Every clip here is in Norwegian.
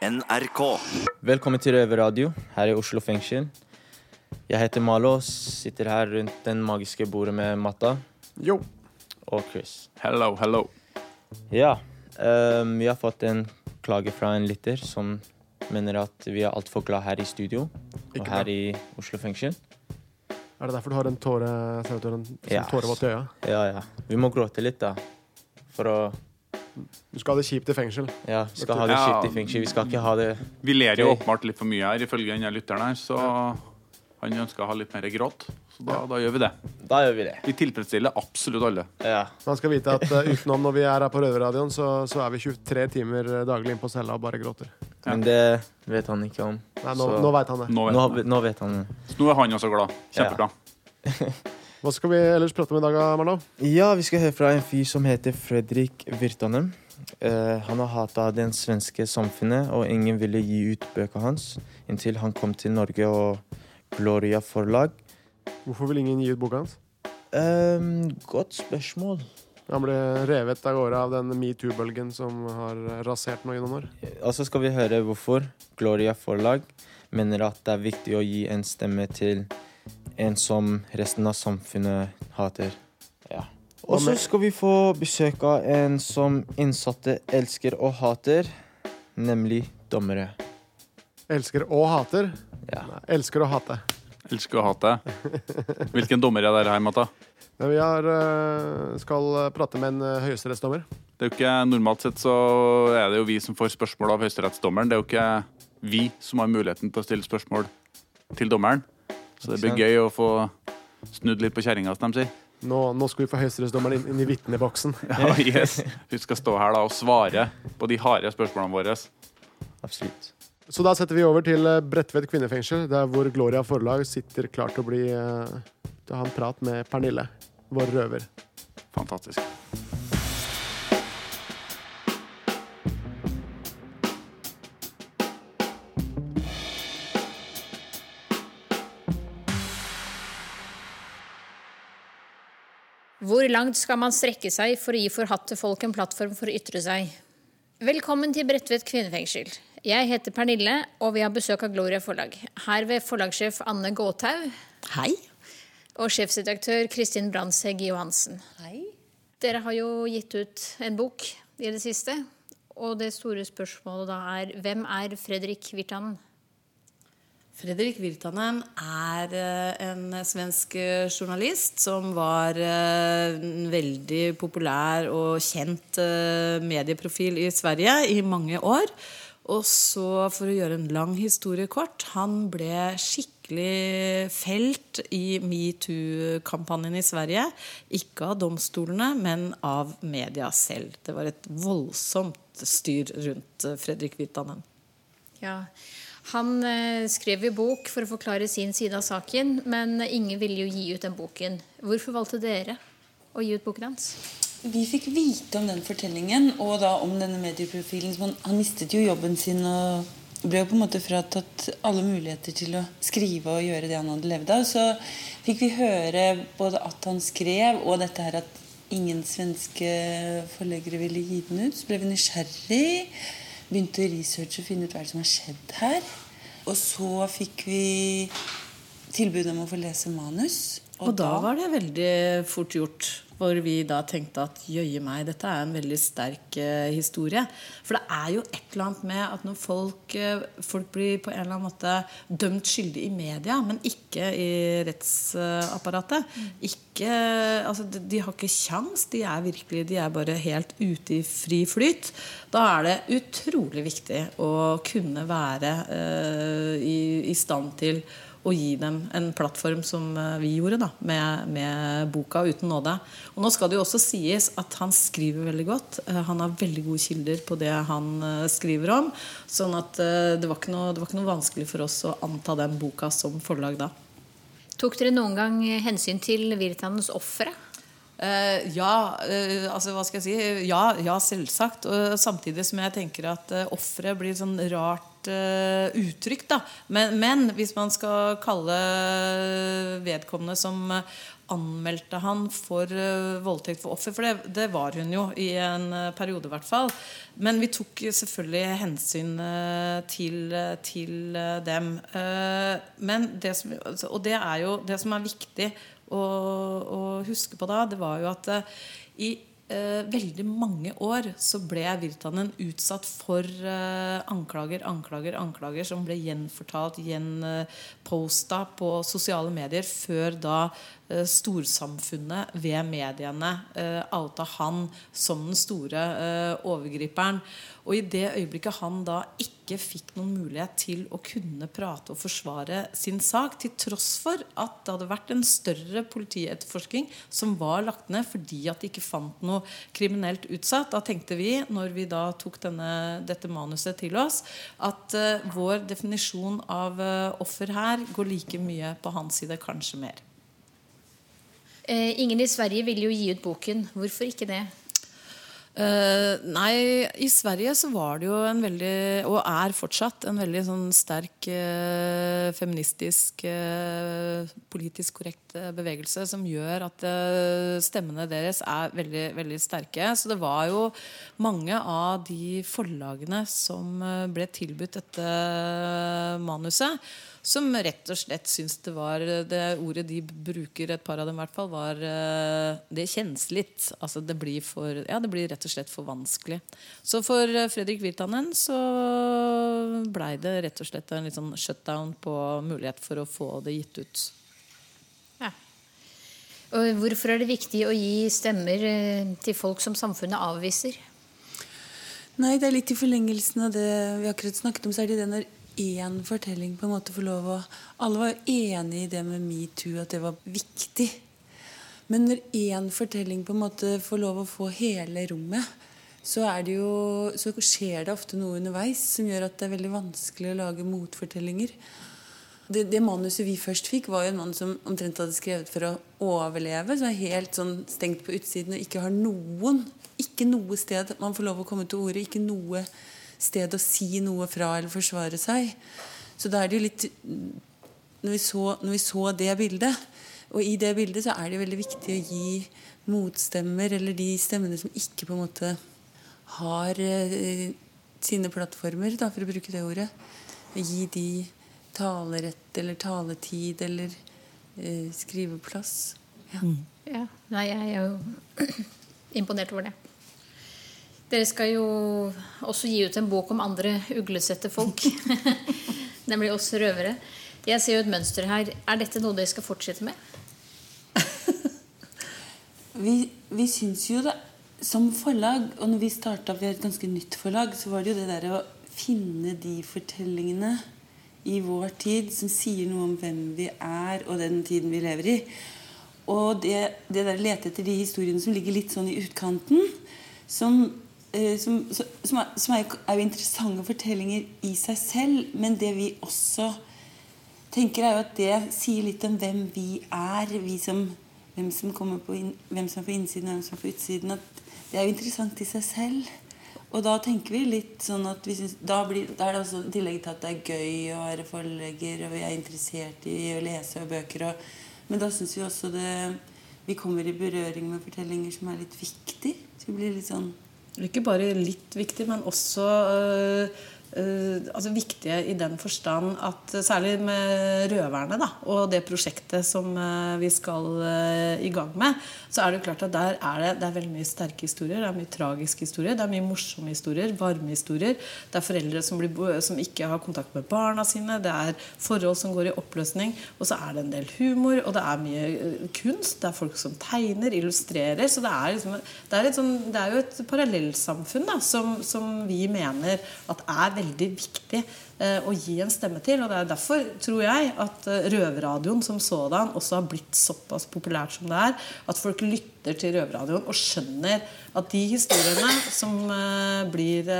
NRK. Velkommen til Røverradio her i Oslo fengsel. Jeg heter Malo og sitter her rundt den magiske bordet med Matta Jo. og Chris. Hello, hello. Ja, Um, vi har fått en klage fra en lytter som mener at vi er altfor glad her i studio og her det. i Oslo fengsel. Er det derfor du har en tåre ser ut en, en Ja. tårevåt i øya? Ja, ja. Vi må gråte litt, da. For å Du skal ha det kjipt i fengsel. Ja, vi skal ha det kjipt i fengsel. Vi skal ikke ha det Vi ler jo åpenbart litt for mye her, ifølge denne lytteren her, så han ønsker å ha litt mer gråt. Så da, da gjør vi det. Da gjør vi det. Vi tilfredsstiller absolutt alle. Ja. Man skal vite at uh, utenom når vi er her på Røverradioen, så, så er vi 23 timer eh, daglig inne på cella og bare gråter. Men det vet han ikke om. Nei, nå, Så- nå vet han det. Nå, vet Nå, det. nå vet han det. Så nå er han også glad. Kjempebra. Hva skal vi ellers prate om i dag, Marlo? Ja, vi skal høre fra en fyr som heter Fredrik Virtanen. Uh, han har hata det svenske samfunnet, og ingen ville gi ut bøkene hans inntil han kom til Norge og Gloria forlag. Hvorfor vil ingen gi ut boka hans? Um, godt spørsmål. Han ble revet av gårde av den metoo-bølgen som har rasert nå gjennom år. Og så skal vi høre hvorfor Gloria forlag mener at det er viktig å gi en stemme til en som resten av samfunnet hater. Ja. Og så skal vi få besøk av en som innsatte elsker og hater, nemlig dommere. Elsker og hater. Ja. Nei, elsker og hate. Elsker å hate. Hvilken dommer er dere her, Matta? Vi har, eh, skal prate med en eh, høyesterettsdommer. Det er jo ikke, Normalt sett så er det jo vi som får spørsmål av høyesterettsdommeren. Det er jo ikke vi som har muligheten til å stille spørsmål til dommeren. Så det blir gøy å få snudd litt på kjerringa, som de sier. Nå, nå skal vi få høyesterettsdommeren inn, inn i vitneboksen. Ja, yes. Hun skal stå her da og svare på de harde spørsmålene våre. Absolutt. Så da setter vi over til eh, Bredtvet kvinnefengsel, der hvor Gloria Forlag sitter klar til å bli eh, til å ha en prat med Pernille, vår røver. Fantastisk. Langt skal man strekke seg for å gi forhatte folk en plattform for å ytre seg? Velkommen til Bredtvet kvinnefengsel. Jeg heter Pernille, og vi har besøk av Gloria forlag. Her ved forlagssjef Anne Gåthaug Hei. og sjefsredaktør Kristin Brandtzæg Johansen. Hei. Dere har jo gitt ut en bok i det siste, og det store spørsmålet da er hvem er Fredrik Virtanen? Fredrik Virtanen er eh, en svensk eh, journalist som var eh, en veldig populær og kjent medieprofil i Sverige i mange år. Og så, for å gjøre en lang historie kort, han ble skikkelig felt i metoo-kampanjen i Sverige. Ikke av domstolene, men av media selv. Det var et voldsomt styr rundt Fredrik Virtanen. Ja, Han eh, skrev jo bok for å forklare sin side av saken, men ingen ville jo gi ut den boken. Hvorfor valgte dere å gi ut boken hans? Vi fikk vite om den fortellingen og da om denne medieprofilen. Han, han mistet jo jobben sin og ble jo på en måte fratatt alle muligheter til å skrive og gjøre det han hadde levd av. Så fikk vi høre både at han skrev, og dette her at ingen svenske forleggere ville gi den ut. Så ble vi nysgjerrig. Begynte å researche og finne ut hva som har skjedd her. Og så fikk vi tilbud om å få lese manus. Og da var det veldig fort gjort. Hvor vi da tenkte at jøye meg, dette er en veldig sterk eh, historie. For det er jo et eller annet med at når folk, eh, folk blir på en eller annen måte dømt skyldig i media, men ikke i rettsapparatet ikke, altså, de, de har ikke kjangs. De er virkelig, de er bare helt ute i fri flyt. Da er det utrolig viktig å kunne være eh, i, i stand til og gi dem en plattform som eh, vi gjorde da, med, med boka 'Uten nåde'. Og Nå skal det jo også sies at han skriver veldig godt. Eh, Han har veldig gode kilder på det han eh, skriver om. Sånn at det var, ikke noe, det var ikke noe vanskelig for oss å anta den boka som forlag da. Tok dere noen gang hensyn til Virtanens ofre? Uh, ja, uh, altså hva skal jeg si? Ja, ja, selvsagt. Og samtidig som jeg tenker at uh, offeret blir sånn rart eh, uttrykk. da. Men, men hvis man skal kalle vedkommende som anmeldte han for uh, voldtekt for offer. For det, det, var hun jo i en uh, periode, i hvert fall. Men vi tok selvfølgelig hensyn uh, til, til dem. men det som, altså, og det er jo det som er viktig å, å huske på da, det var jo at i eh, veldig mange år så ble Virtanen utsatt for eh, anklager, anklager, anklager som ble gjenfortalt, gjenposta på sosiale medier før da storsamfunnet ved mediene eh, outa han som den store eh, overgriperen. Og i det øyeblikket han da ikke fikk noen mulighet til å kunne prate og forsvare sin sak, til tross for at det hadde vært en større politietterforskning som var lagt ned fordi at de ikke fant noe kriminelt utsatt, da tenkte vi, når vi da tok denne, dette manuset til oss, at uh, vår definisjon av uh, offer her går like mye på hans side, kanskje mer. Eh, ingen i Sverige ville jo gi ut boken. Hvorfor ikke det? Uh, nei, i Sverige så var det jo en veldig, og er fortsatt, en veldig sånn sterk uh, feministisk, uh, politisk korrekt bevegelse som gjør at stemmene deres er veldig, veldig sterke. Så det var jo mange av de forlagene som ble tilbudt dette manuset som rett og slett syns det var Det ordet de bruker, et par av dem i hvert fall, var eh, Det kjennes litt. Altså det blir for Ja, det blir rett og slett for vanskelig. Så for eh, Fredrik Virtanen så blei det rett og slett en litt sånn shutdown på mulighet for å få det gitt ut. Ja. Og hvorfor er det viktig å gi stemmer eh, til folk som samfunnet avviser? Nei, det er litt i forlengelsen av det vi akkurat snakket om. så er det det når én fortelling på en måte få lov å Alle var jo enig i det med metoo, at det var viktig. Men når én fortelling på en måte får lov å få hele rommet, så, jo, så skjer det ofte noe underveis som gjør at det er veldig vanskelig å lage motfortellinger. Det, det, manuset vi først fikk, var jo en mann som omtrent hadde skrevet for å overleve. Som er helt sånn stengt på utsiden og ikke har noen Ikke noe sted man får lov å komme til orde. Ikke noe sted å si noe fra eller forsvare seg. Så da er det jo litt når vi, så, når vi så det bildet, og i det bildet så er det veldig viktig å gi motstemmer, eller de stemmene som ikke på en måte har eh, sine plattformer, da, for å bruke det ordet, gi de talerett eller taletid eller eh, skriveplass. Ja. Mm. ja. Nei, jeg er jo imponert over det. Dere skal jo også gi ut en bok om andre uglesette folk. Nemlig oss røvere. Jeg ser jo et mønster her. Er dette noe dere skal fortsette med? vi vi syns jo det Som forlag, og når vi starta Vi er et ganske nytt forlag, så var det jo det der å finne de fortellingene i vår tid som sier noe om hvem vi er, og den tiden vi lever i. Og det, det der lete etter de historiene som ligger litt sånn i utkanten, som som, som, er, som er, er, jo interessante fortellinger i seg selv. Men det vi også tenker, er jo at det sier litt om hvem vi er. Vi som, hvem, som inn, hvem som er på innsiden og hvem som er på utsiden. At det er jo interessant i seg selv. Og da tenker vi litt sånn at synes, da, blir, da, er det også i tillegg til at det er gøy å være forlegger, og vi er interessert i å lese og bøker. Og, men da syns vi også det vi kommer i berøring med fortellinger som er litt viktige. Så vi blir litt sånn ikke bare litt viktig, men også Uh, altså viktige i den forstand at særlig med røverne da, og det prosjektet som uh, vi skal i gang med, så er det klart at der er det, det er veldig mye sterke historier. Det er mye tragiske historier, det er mye morsomme historier, varme historier. Det er foreldre som, blir, som ikke har kontakt med barna sine. Det er forhold som går i oppløsning. Og så er det en del humor, og det er mye kunst. Det er folk som tegner, illustrerer. Så det er, liksom, det er, sånn, det er jo et parallellsamfunn da, som, som vi mener at er veldig viktig eh, å gi en stemme til. Og det er derfor, tror jeg, at eh, røverradioen som sådan også har blitt såpass populært som det er. At folk lytter til røverradioen og skjønner at de historiene som eh, blir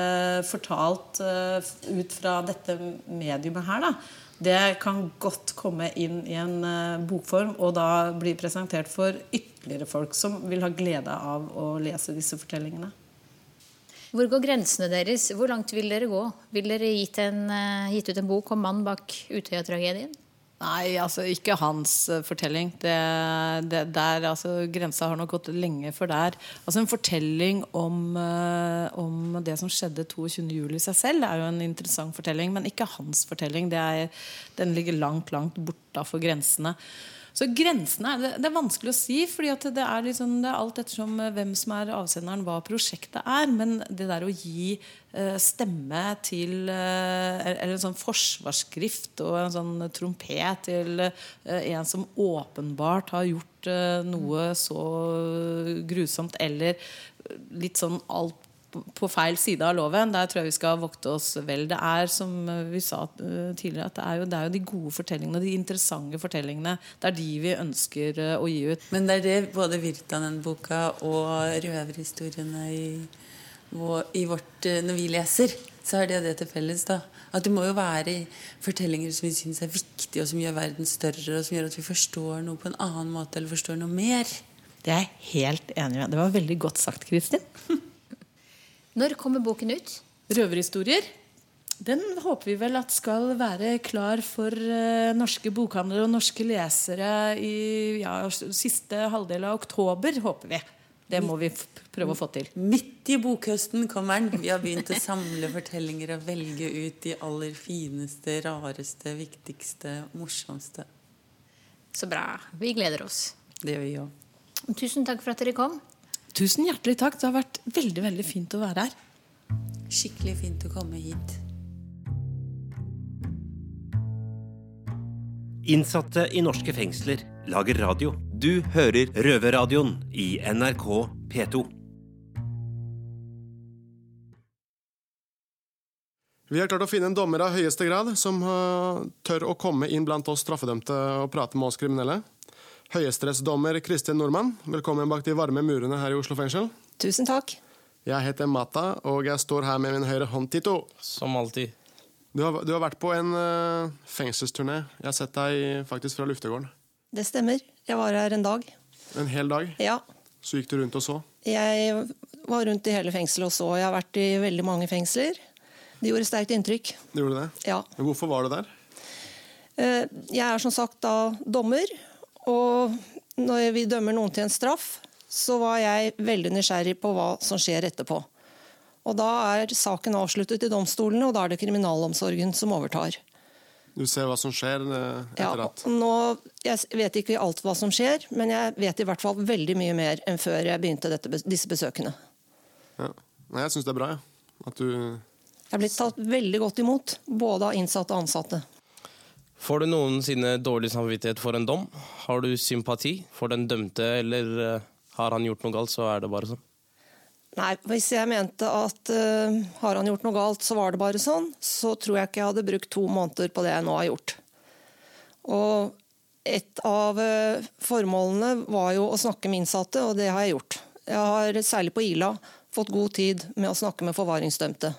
fortalt ut fra dette mediumet her, da, det kan godt komme inn i en bokform og da bli presentert for ytterligere folk som vil ha glede av å lese disse fortellingene. Hvor går grensene deres? Hvor langt vil dere gå? Vil dere gitt, en, uh, gitt ut en bok om mannen bak Utøya-tragedien? Nei, altså ikke hans uh, fortelling. Det, det, der, altså, grensa har nok gått lenge for der. Altså En fortelling om, uh, om det som skjedde 22.07. i seg selv, er jo en interessant fortelling. Men ikke hans fortelling. Er, den ligger langt, langt bortafor grensene. Så grensene det, det, er vanskelig å si, fordi det er, liksom, det, er alt ettersom eh, hvem som er avsenderen, hva prosjektet er. Men det der å gi uh, stemme til uh, Eller en sånn forsvarsskrift og en sånn trompet til uh, en som åpenbart har gjort noe så grusomt eller litt sånn alt på feil side av loven. Der tror jeg vi skal vokte oss vel. Det er som vi sa eh, tidligere, at det er jo, det er jo de gode fortellingene, de interessante fortellingene. Det er de vi ønsker eh, å gi ut. Men det er det både Virtanen-boka og røverhistoriene i, i vårt eh, Når vi leser, så har det det til felles. da At det må jo være fortellinger som vi syns er viktige, og som gjør verden større, og som gjør at vi forstår noe på en annen måte, eller forstår noe mer. Det er jeg helt enig med. Det var veldig godt sagt, Kristin. Når kommer boken ut? Røverhistorier. Den håper vi vel at skal være klar for uh, norske bokhandlere og norske lesere i ja, siste halvdel av oktober, håper vi. Det må vi prøve å få til. Midt i bokhøsten kommer den. Vi har begynt å samle fortellinger og velge ut de aller fineste, rareste, viktigste, morsomste. Så bra. Vi gleder oss. Det gjør vi òg. Tusen takk for at dere kom. Tusen hjertelig takk. Det har vært veldig veldig fint å være her. Skikkelig fint å komme hit. Innsatte i norske fengsler lager radio. Du hører Røverradioen i NRK P2. Vi har klart å finne en dommer av høyeste grad som uh, tør å komme inn blant oss straffedømte og prate med oss kriminelle. Høyesterettsdommer Kristin Nordmann, velkommen bak de varme murene her i Oslo fengsel. Tusen takk. Jeg heter Mata, og jeg står her med min høyre hånd, Tito. Som alltid. Du har, du har vært på en uh, fengselsturné. Jeg har sett deg faktisk fra luftegården. Det stemmer. Jeg var her en dag. En hel dag? Ja. Så gikk du rundt og så? Jeg var rundt i hele fengselet og så. Jeg har vært i veldig mange fengsler. Det gjorde sterkt inntrykk. Det gjorde det? Ja. Men hvorfor var du der? Uh, jeg er som sagt da dommer, og når vi dømmer noen til en straff, så var jeg veldig nysgjerrig på hva som skjer etterpå. Og Da er saken avsluttet i domstolene, og da er det kriminalomsorgen som overtar. Du ser hva som skjer eh, etter at ja, nå, Jeg vet ikke alt hva som skjer, men jeg vet i hvert fall veldig mye mer enn før jeg begynte dette, disse besøkene. Ja. Jeg syns det er bra, ja. at du Jeg er blitt tatt veldig godt imot, både av innsatte og ansatte. Får du noensinne dårlig samvittighet for en dom? Har du sympati for den dømte, eller uh, har han gjort noe galt, så er det bare sånn? Nei, hvis jeg mente at uh, har han gjort noe galt, så var det bare sånn, så tror jeg ikke jeg hadde brukt to måneder på det jeg nå har gjort. Og et av uh, formålene var jo å snakke med innsatte, og det har jeg gjort. Jeg har særlig på Ila fått god tid med å snakke med forvaringsdømte.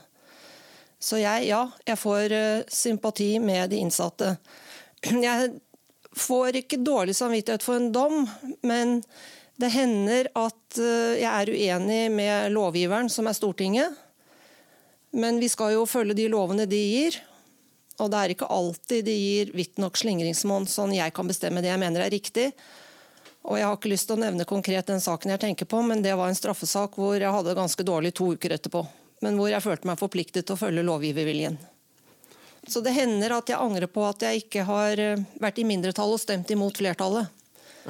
Så jeg, ja, jeg får uh, sympati med de innsatte. Jeg får ikke dårlig samvittighet for en dom, men det hender at uh, jeg er uenig med lovgiveren, som er Stortinget. Men vi skal jo følge de lovene de gir. Og det er ikke alltid de gir vidt nok slingringsmonn sånn jeg kan bestemme det jeg mener er riktig. Og Jeg har ikke lyst til å nevne konkret den saken jeg tenker på, men det var en straffesak hvor jeg hadde ganske dårlig to uker etterpå men hvor jeg følte meg forpliktet til å følge lovgiverviljen. Så det hender at jeg angrer på at jeg ikke har eh, vært i mindretall og stemt imot flertallet.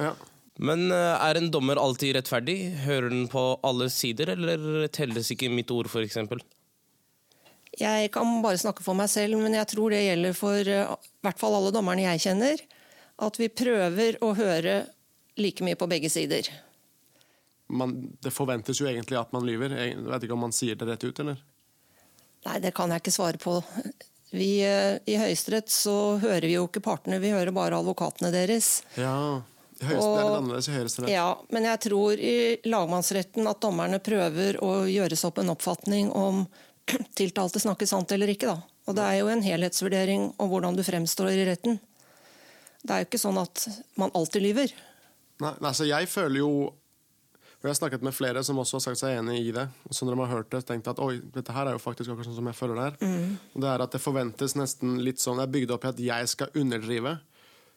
Ja. Men eh, er en dommer alltid rettferdig? Hører den på alle sider, eller telles ikke mitt ord, f.eks.? Jeg kan bare snakke for meg selv, men jeg tror det gjelder for eh, i hvert fall alle dommerne jeg kjenner. At vi prøver å høre like mye på begge sider man, det forventes jo egentlig at man lyver. Jeg vet ikke om man sier det rett ut, eller? Nei, det kan jeg ikke svare på. Vi, eh, I Høyesterett så hører vi jo ikke partene, vi hører bare advokatene deres. Ja, Høyesterett er litt annerledes i Høyesterett. Ja, men jeg tror i lagmannsretten at dommerne prøver å gjøre seg opp en oppfatning om tiltalte snakker sant eller ikke. da. Og Det er jo en helhetsvurdering om hvordan du fremstår i retten. Det er jo ikke sånn at man alltid lyver. Nei, altså Jeg føler jo og Jeg har snakket med flere som også har sagt seg enig i det. Og så når de har hørt det, tenkt at oi, dette her er jo faktisk akkurat sånn som jeg føler det er. Mm. Og det er at det forventes nesten litt sånn Det er bygd opp i at jeg skal underdrive.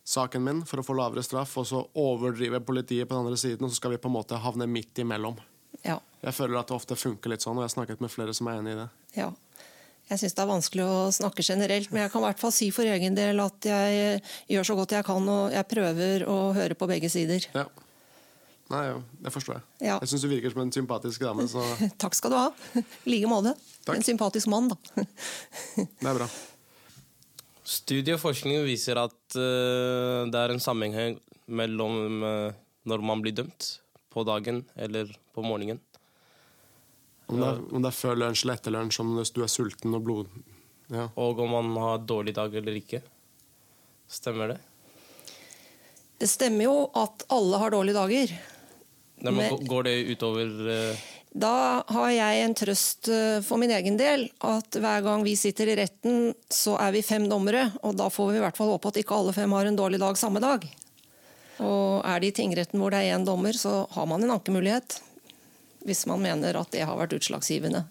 Saken min for å få lavere straff, og så overdriver politiet på den andre siden, og så skal vi på en måte havne midt imellom. Ja. Jeg føler at det ofte funker litt sånn, og jeg har snakket med flere som er enig i det. ja. Jeg syns det er vanskelig å snakke generelt, men jeg kan i hvert fall si for egen del at jeg gjør så godt jeg kan, og jeg prøver å høre på begge sider. Ja. Nei, ja, det forstår jeg. Ja. Jeg syns du virker som en sympatisk dame, så Takk skal du ha. I like måte. En sympatisk mann, da. det er bra. Studie og forskning viser at uh, det er en sammenheng mellom uh, når man blir dømt, på dagen eller på morgenen. Om det, er, om det er før lunsj eller etter lunsj, om du er sulten og blod... Ja. Og om man har dårlig dag eller ikke. Stemmer det? Det stemmer jo at alle har dårlige dager. Nei, men Men- Går det utover eh, Da har jeg en trøst eh, for min egen del. At hver gang vi sitter i retten, så er vi fem dommere. Og da får vi i hvert fall håpe at ikke alle fem har en dårlig dag samme dag. Og er det i tingretten hvor det er én dommer, så har man en ankemulighet. Hvis man mener at det har vært utslagsgivende.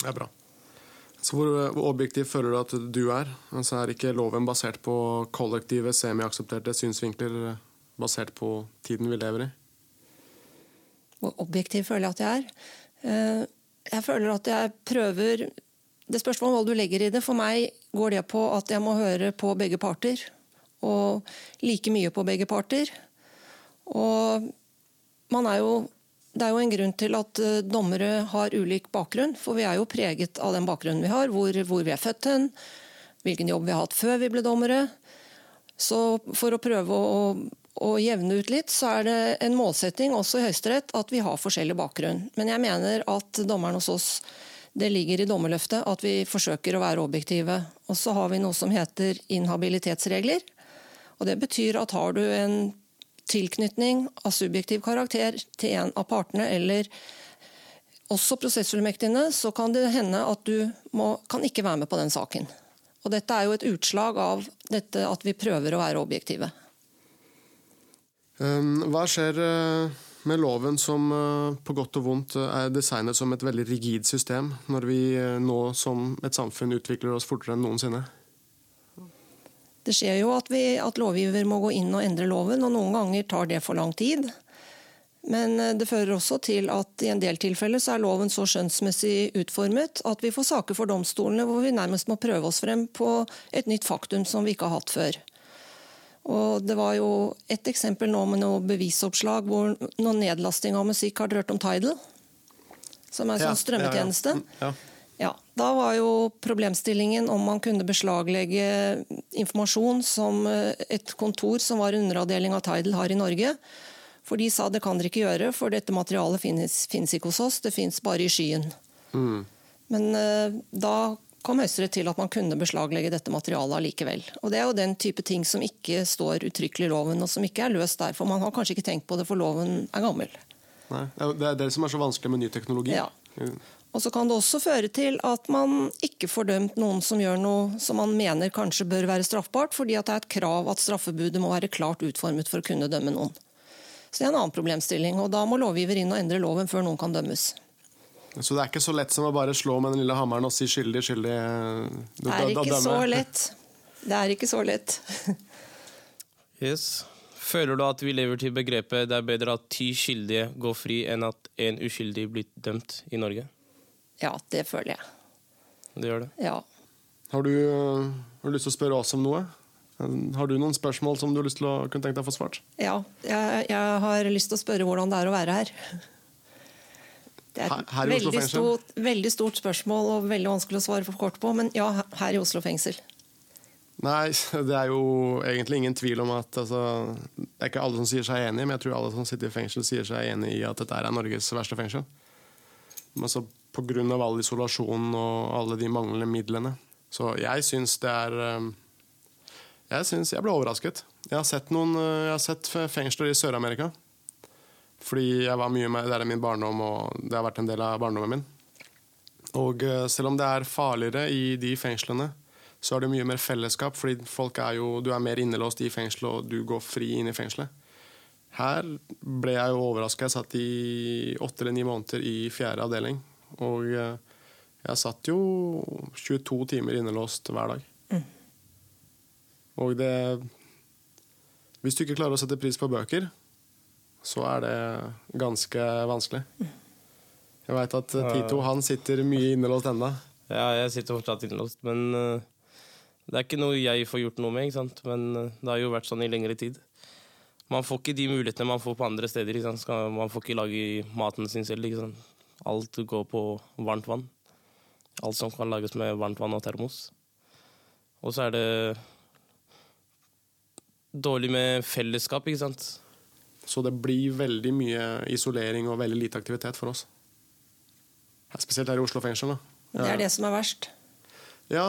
Det er bra. Så hvor, objektiv føler du at du er? Altså Er ikke loven basert på kollektive, semiaksepterte synsvinkler eh, basert på tiden vi lever i? Hvor objektiv føler jeg at jeg er. Eh, Jeg føler at jeg prøver Det spørs hva du legger i det. For meg går det på at jeg må høre på begge parter. Og like mye på begge parter. Og man er jo det er jo en grunn til at eh, dommere har ulik bakgrunn, for vi er jo preget av den bakgrunnen vi har, hvor, hvor vi er født hen, hvilken jobb vi har hatt før vi ble dommere. Så for å prøve å, å jevne ut litt, så er det en målsetting også i Høyesterett at vi har forskjellig bakgrunn. Men jeg mener at dommeren hos oss det ligger i dommerløftet at vi forsøker å være objektive. Og så har vi noe som heter inhabilitetsregler. Og det betyr at har du en tilknytning av subjektiv karakter til en av partene, eller også prosessfullmektigene, så kan det hende at du må, kan ikke være med på den saken. Og dette er jo et utslag av dette at vi prøver å være objektive. Um, Hva skjer eh, med loven som eh, på godt og vondt eh, er designet som et veldig rigid system, når vi nå som et samfunn utvikler oss fortere enn noensinne? Det skjer jo at, vi, at lovgiver må gå inn og endre loven, og noen ganger tar det for lang tid. Men det fører også til at i en del tilfeller så er loven så skjønnsmessig utformet at vi får saker for domstolene hvor vi nærmest må prøve oss frem på et nytt faktum som vi ikke har hatt før. Og Det var jo et eksempel nå med noe bevisoppslag hvor noe nedlasting av musikk har dere hørt om Tidal? Som er en Ja, sånn strømmetjeneste. ja, ja. Ja, Da var jo problemstillingen om man kunne beslaglegge informasjon som eh, et kontor som var underavdeling av Tidal har i Norge. For de sa det kan dere ikke gjøre, for dette materialet finnes, finnes ikke hos oss, det finnes bare i skyen. Mm. Men uh, da kom Høyesterett til at man kunne beslaglegge dette materialet allikevel. Og Det er jo den type ting som ikke står uttrykkelig i loven, og som ikke er løst der. For man har kanskje ikke tenkt på det, for loven er gammel. Nei, det er- det som er så vanskelig med ny teknologi. Ja. Og så kan det også føre til at man ikke får dømt noen som gjør noe som man mener kanskje bør være straffbart, fordi at det er et krav at straffebudet må være klart utformet for å kunne dømme noen. Så det er en annen problemstilling, og da må lovgiver inn og endre loven før noen kan dømmes. Så det er ikke så lett som å bare slå med den lille hammeren og si skyldig, skyldig Det er ikke så lett. Det er ikke så lett. Yes. Føler du at vi lever til begrepet det er bedre at ti skyldige går fri enn at en uskyldig blir dømt i Norge? Ja, det føler jeg. Det gjør det. Ja. Har du, eh, har du lyst til å spørre oss om noe? Har du noen spørsmål som du har lyst til å kunne tenke deg å få svart? Ja, jeg, jeg har lyst til å spørre hvordan det er å være her. Det er et her veldig stort, veldig stort spørsmål og veldig vanskelig å svare for kort på, men ja, her i Oslo fengsel. Nei, det er jo egentlig ingen tvil om at altså, Det er ikke alle som sier seg enig, men jeg tror alle som sitter i fengsel, sier seg enig i at dette er Norges verste fengsel. Men så av all isolasjonen og alle de manglende midlene. Så jeg syns det er eh, Jeg synes jeg ble overrasket. Jeg har sett noen eh, Jeg har sett fengsler i Sør-Amerika. Fordi jeg var mye med der i min barndom, og det har vært en del av barndommen min. Og eh, selv om det er farligere i de fengslene, så er det mye mer fellesskap, fordi folk er jo, du er mer innelåst i fengselet, og du går fri inn i fengselet. Her ble jeg jo overraska. Jeg satt i åtte eller ni måneder i fjerde avdeling. Og eh, jeg satt jo 22 timer innelåst hver dag. Og det Hvis du ikke klarer å sette pris på bøker, så er det ganske vanskelig. Jeg veit at eh, Tito han sitter mye innelåst ennå. Ja, jeg sitter fortsatt innelåst, men eh, det er ikke noe jeg får gjort noe med, ikke sant? men eh, det har jo vært sånn i lengre tid. Man får ikke de mulighetene man får på andre steder. Ikke sant? Man får ikke lage maten sin selv. Ikke sant? Alt går på varmt vann. Alt som kan lages med varmt vann og termos. Og så er det dårlig med fellesskap, ikke sant. Så det blir veldig mye isolering og veldig lite aktivitet for oss. Spesielt her i Oslo fengsel. da. Det er det som er verst. Ja.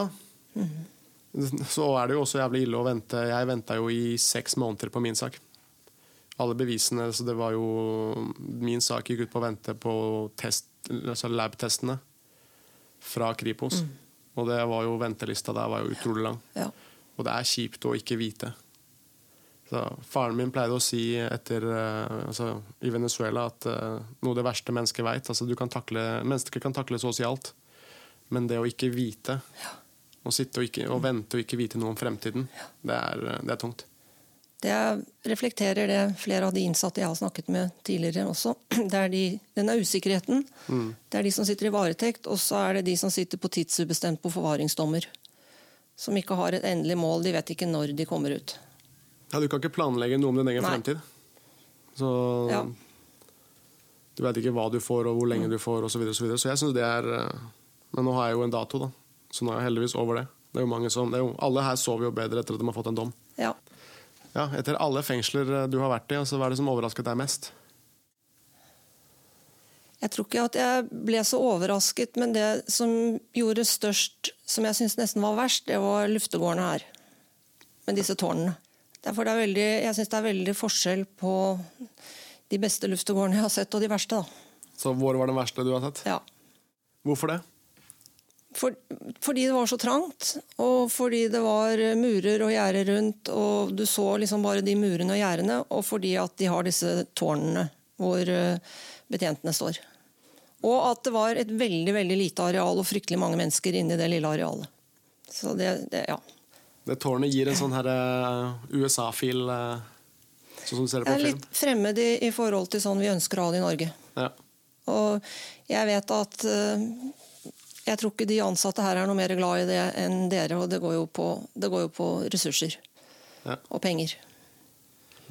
Så er det jo også jævlig ille å vente. Jeg venta jo i seks måneder på min sak. Alle bevisene, så det var jo Min sak gikk ut på å vente på test, altså lab-testene fra Kripos. Og det var jo ventelista der var jo utrolig lang. Ja. Og det er kjipt å ikke vite. Så faren min pleide å si etter, eh, altså, i Venezuela at uh, noe av det verste mennesket veit altså, du kan takle, Mennesker kan takle så å si alt, men det å ikke vite Å sitte og, ikke, og vente og ikke vite noe om fremtiden, det, er, eh, det er tungt. Det reflekterer det flere av de innsatte jeg har snakket med tidligere også. Det er de, denne usikkerheten. Det er de som sitter i varetekt, og så er det de som sitter på tidsubestemt på forvaringsdommer. Som ikke har et endelig mål. De vet ikke når de kommer ut. Ja, du kan ikke planlegge noe om din egen Nei. fremtid. Så Ja. du vet ikke hva du får, og hvor lenge du får, osv. Så, videre, og så, videre. så jeg synes det er eh, Men nå har jeg jo en dato, da. Så nå er jeg heldigvis over det. Det er jo mange som, det jo, alle her sover jo bedre etter at de har fått en dom. Ja. Ja, Etter alle fengsler eh, du har vært i, altså, hva er det som overrasket deg mest? Jeg tror ikke at jeg ble så overrasket, men det som gjorde størst, som jeg syns nesten var verst, det var luftegårdene her. Med disse tårnene. Derfor det er veldig, jeg syns det er veldig forskjell på de beste luftegårdene jeg har sett, og de verste. da. Så hvor var den verste du har sett? Ja. Hvorfor det? For, fordi det var så trangt, og fordi det var murer og gjerder rundt, og du så liksom bare de murene og gjerdene, og fordi at de har disse tårnene hvor eh, betjentene står. Og at det var et veldig veldig lite areal og fryktelig mange mennesker inni det lille arealet. Så det, det ja. Det tårnet gir en sånn her eh, USA-fil, eh, sånn som du ser det Jeg på er film. litt fremmed i, i forhold til sånn vi ønsker å ha det i Norge. Ja. Og jeg vet at eh, jeg tror ikke de ansatte her er noe mer glad i det enn dere, og det går jo på, det går jo på ressurser Ja. og penger.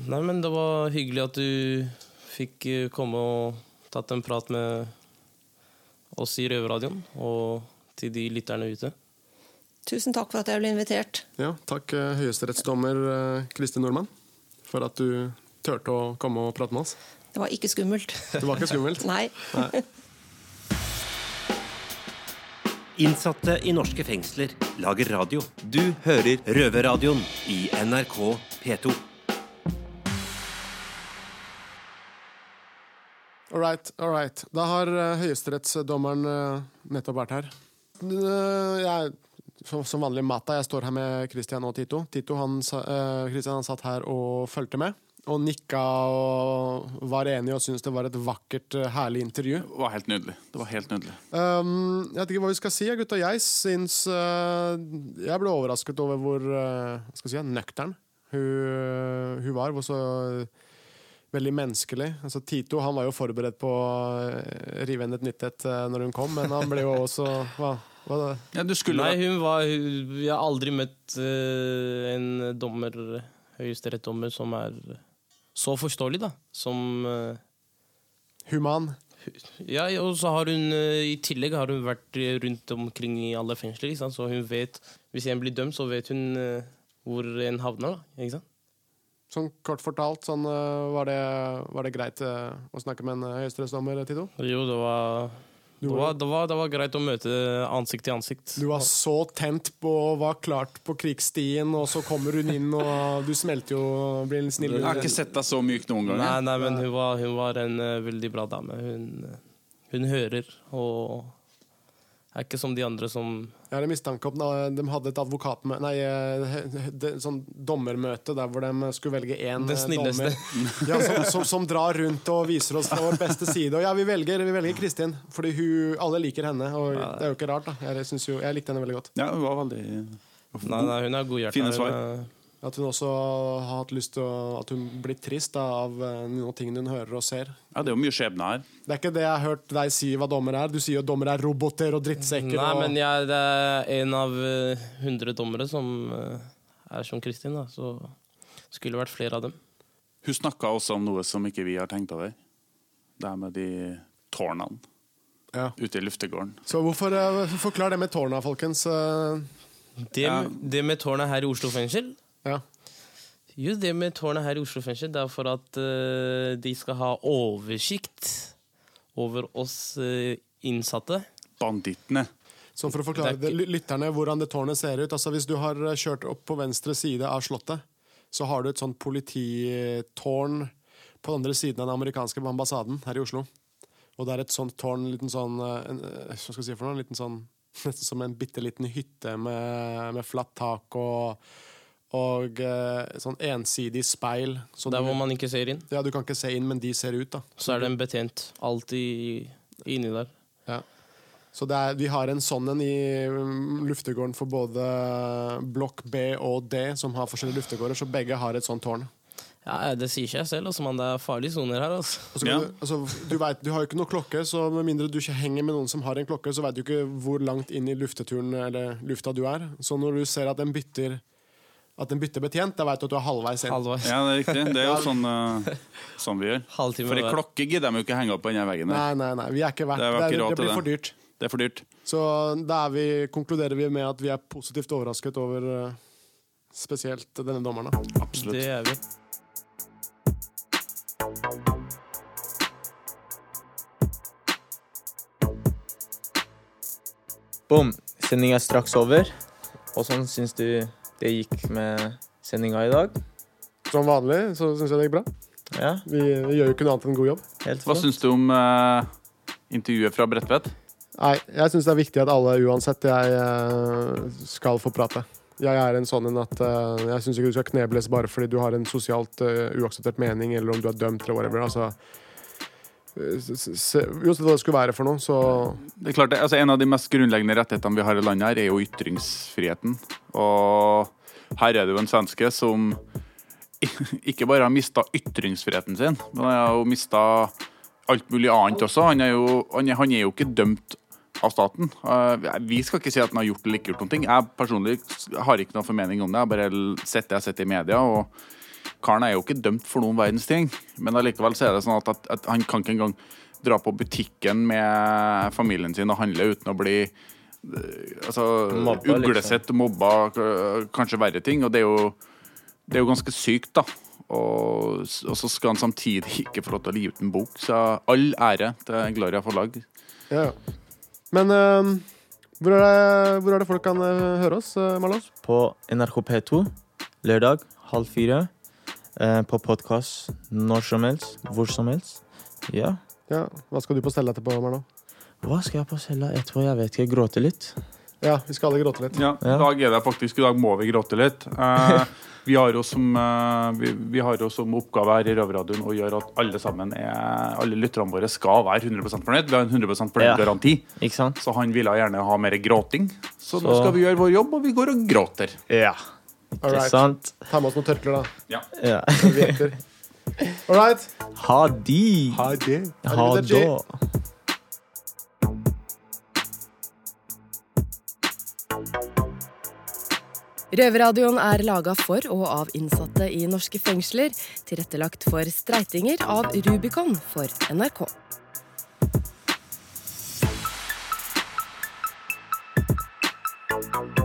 Nei, men det var hyggelig at du fikk komme og tatt en prat med oss i Røverradioen, og til de lytterne ute. Tusen takk for at jeg ble invitert. Ja, takk eh, høyesterettsdommer eh, Kristin Nordmann for at du turte å komme og prate med oss. Det var ikke skummelt. Det var ikke skummelt. Nei. Innsatte i norske fengsler lager radio. Du hører Røverradioen i NRK P2. All right, all right. Da har uh, høyesterettsdommeren eh, nettopp vært her. Eh, jeg, som, som vanlig Mata, jeg står her med Christian og Tito. Tito han, eh, Christian han satt her og fulgte med. Og nikka og var enig og syntes det var et vakkert, eh, herlig intervju. Det var helt nydelig. Det var helt nydelig. Um, jeg vet ikke hva vi skal si, gutta. Jeg syns uh, Jeg ble overrasket over hvor uh, skal si, nøktern hun, hun var. Hvor så veldig menneskelig. Altså, Tito han var jo forberedt på å uh, rive inn et nytt et uh, når hun kom, men han ble jo også hva, hva da? Ja, du skulle Nei, hun var hun, Jeg har aldri møtt uh, en dommer, høyesterettsdommer, som er så forståelig, da. Som uh, Human. Ja, og så har hun uh, i tillegg har hun vært rundt omkring i alle fengsler, ikke sant? så hun vet Hvis en blir dømt, så vet hun hvor en havner, da. Ikke sant? Sånn kort fortalt, sånn, uh, var, det, var det greit uh, å snakke med en uh, høyesterettsdommer, Tito? Jo, det var det var- det, var, det var greit å møte ansikt til ansikt. Du var så tent på og var klart på krigsstien, og så kommer hun inn, og du smelter jo og blir en snill Jeg har ikke sett deg så myk noen gang. Nei, nei, men hun var, hun var en uh, veldig bra dame. Hun, eh, hun hører og er ikke som de andre som Jeg har en mistanke om at de hadde et advokatmøte Nei, et det, sånn dommermøte der hvor de skulle velge én dommer. snilleste. Ja, som, som, som drar rundt og viser oss vår beste side. Og ja, vi velger, vi velger Kristin, fordi hun, alle liker henne. Og det er jo ikke rart, da. Jeg, jo, jeg likte henne veldig godt. Ja, hun var veldig Nei, nei hun er godhjerta. Fine svar. At hun også har hatt lyst til å At hun blir trist da, av eh, noen ting hun hører og ser. Ja, Det er jo mye skjebne her. Det er ikke det jeg har hørt deg si hva dommer er. Du sier jo dommer er roboter og drittsekker. Nei, og... men jeg, det er en av eh, hundre dommere som eh, er som Kristin, da. Så skulle vært flere av dem. Hun snakka også om noe som ikke vi har tenkt over. Det her med de tårnene Ja. ute i luftegården. Så hvorfor Forklar det med tårna, folkens. Det, Ja. det med tårna her i Oslo fengsel Ja. Jo, det med tårnet her i Oslo fengsel, det er for at uh, de skal ha oversikt over oss uh, innsatte. Bandittene. Sånn for å forklare Det er lytterne hvordan det tårnet ser ut. Altså Hvis du har eh, kjørt opp på venstre side av Slottet, så har du et sånt polititårn på den andre siden av den amerikanske ambassaden her i Oslo. Og det er et sånt tårn, en liten sånn en, Hva skal jeg si for noe? En liten sånn, Nesten som en bitte liten hytte med, med flatt tak og, og eh, sånn ensidig speil. Så Der du, hvor man ikke ser inn. ja, du kan ikke se inn, men de ser ut, da. Så er det en betjent alltid inni der. Ja. Så det er, vi har en sånn en i mm, luftegården for både blokk B og D, som har forskjellige luftegårder, så begge har et sånt tårn. Ja, Det sier seg selv, altså, men Det er farlige soner her. altså. Altså, Ja. du, altså, du, vet, du har jo ikke noe klokke, så med mindre du ikke henger med noen som har en klokke, så vet du ikke hvor langt inn i lufteturen eller lufta du er. Så når du ser at den bytter at den bytter betjent, da vet du at du er halvveis inn. Halvveis. Ja, det er riktig. Det er jo sånn, uh, sånn vi gjør. Halvtime For ei klokke gidder de jo ikke henge opp på denne veggen. der. Nei, nei, nei, vi er ikke verdt Det Er, ikke Det, det blir det. for dyrt. Det er for dyrt. Så da er vi, konkluderer vi med at vi er positivt overrasket over uh, spesielt denne dommeren. Absolutt. Det er vi. Bom, sendinga er straks over. Åssen syns du det gikk med sendinga i dag? Som vanlig så syns jeg det gikk bra. Ja, Vi, vi gjør jo ikke noe annet enn god jobb. helt Hva syns du om eh, intervjuet fra Bredtvet? Nei, jeg syns det er viktig at alle uansett jeg eh, skal få prate. Jeg er en sånn en at eh, jeg syns ikke du skal knebles bare fordi du har en sosialt eh, uakseptert mening, eller om du er dømt eller whatever. Altså, uansett hva det skulle være for noe, så Det er klart, altså En av de mest grunnleggende rettighetene vi har i landet, her er jo ytringsfriheten. Og her er det jo en svenske som ikke bare har mista ytringsfriheten sin, men han har jo mista alt mulig annet også. Han er jo, han er, han er jo ikke dømt av staten. Eh, vi skal ikke si at han har gjort eller ikke gjort noen ting. Jeg personlig har ikke noe formening om det. Jeg har bare sett det jeg har sett i media. og Karen er jo ikke dømt for noen verdens ting, men allikevel så er det sånn at, at, at han kan ikke engang dra på butikken med familien sin og handle uten å bli eh, altså, Mobba, liksom. uglesett, mobba, kanskje verre ting. Og det er jo, det er jo ganske sykt, da. Og, og så skal han samtidig ikke få lov til å gi ut en bok. Så all ære til Gloria forlag. ja. Men uh, hvor, er det, hvor er det folk kan eh, høre oss, Marlos? På NRK P2 lørdag halv fire. Eh, på podkast når som helst, hvor som helst. Ja. Ja, Hva skal du på stell etterpå, Marlon? Hva skal jeg på cella etterpå? Jeg vet ikke. Gråte litt. Ja, vi skal alle gråte litt. Ja. I dag er det faktisk I dag må vi gråte litt. Eh, vi, har jo som, eh, vi, vi har jo som oppgave her i Røverradioen å gjøre at alle sammen er Alle lytterne våre skal være 100 fornøyd. Vi har en 100 fornøyd Ja. garanti. Ikke sant? Så han ville gjerne ha mer gråting. Så, nå skal vi gjøre vår jobb, og vi går og gråter. Ja. All Ikke right. sant? Ta med oss noen tørklær, da. Ja. Ja. All right. Ha de! Ha det. Ha da! Røverradioen er laga for og av innsatte i norske fengsler. Tilrettelagt for streitinger av Rubicon for NRK. Thank